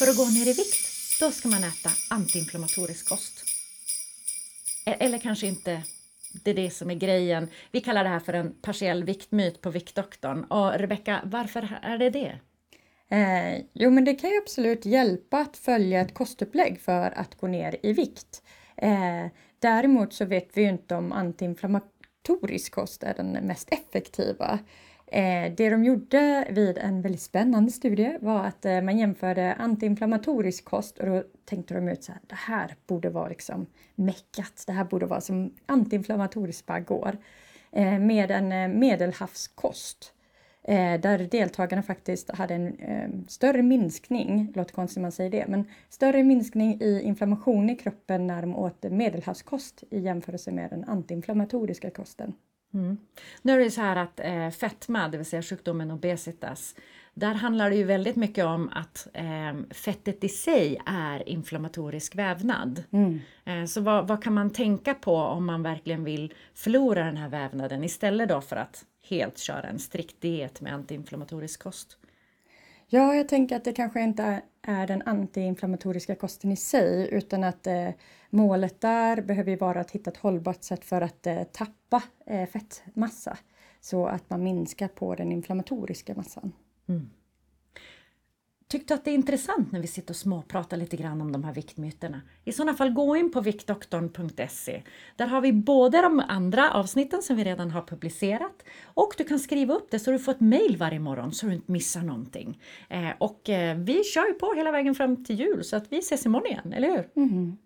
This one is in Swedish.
för att gå ner i vikt, då ska man äta antiinflammatorisk kost. E-, eller kanske inte det är det som är grejen. Vi kallar det här för en partiell viktmyt på Viktdoktorn. Och Rebecka, varför är det det? Eh, jo, men det kan ju absolut hjälpa att följa ett kostupplägg för att gå ner i vikt. Eh, däremot så vet vi ju inte om antiinflammatorisk kost är den mest effektiva. Eh, det de gjorde vid en väldigt spännande studie var att eh, man jämförde antiinflammatorisk kost och då tänkte de ut så här, det här borde vara liksom meckat, det här borde vara som antiinflammatoriskt bara går. Eh, med en eh, medelhavskost. Eh, där deltagarna faktiskt hade en eh, större minskning, låter konstigt när man säger det, men större minskning i inflammation i kroppen när de åt medelhavskost i jämförelse med den antiinflammatoriska kosten. Mm. Nu är det så här att eh, fetma, det vill säga sjukdomen obesitas, där handlar det ju väldigt mycket om att eh, fettet i sig är inflammatorisk vävnad. Eh, så vad, vad kan man tänka på om man verkligen vill förlora den här vävnaden istället då för att helt köra en strikt diet med antiinflammatorisk kost? Ja, jag tänker att det kanske inte är den antiinflammatoriska kosten i sig utan att eh, målet där behöver ju vara att hitta ett hållbart sätt för att eh, tappa eh, fettmassa så att man minskar på den inflammatoriska massan. Mm. Tyckte att det är intressant när vi sitter och småpratar lite grann om de här viktmyterna? I sådana fall gå in på viktdoktorn.se. Där har vi både de andra avsnitten som vi redan har publicerat och du kan skriva upp det så du får ett mail varje morgon så du inte missar någonting. Eh, och eh, vi kör ju på hela vägen fram till jul så att vi ses imorgon igen, eller hur? Mhm.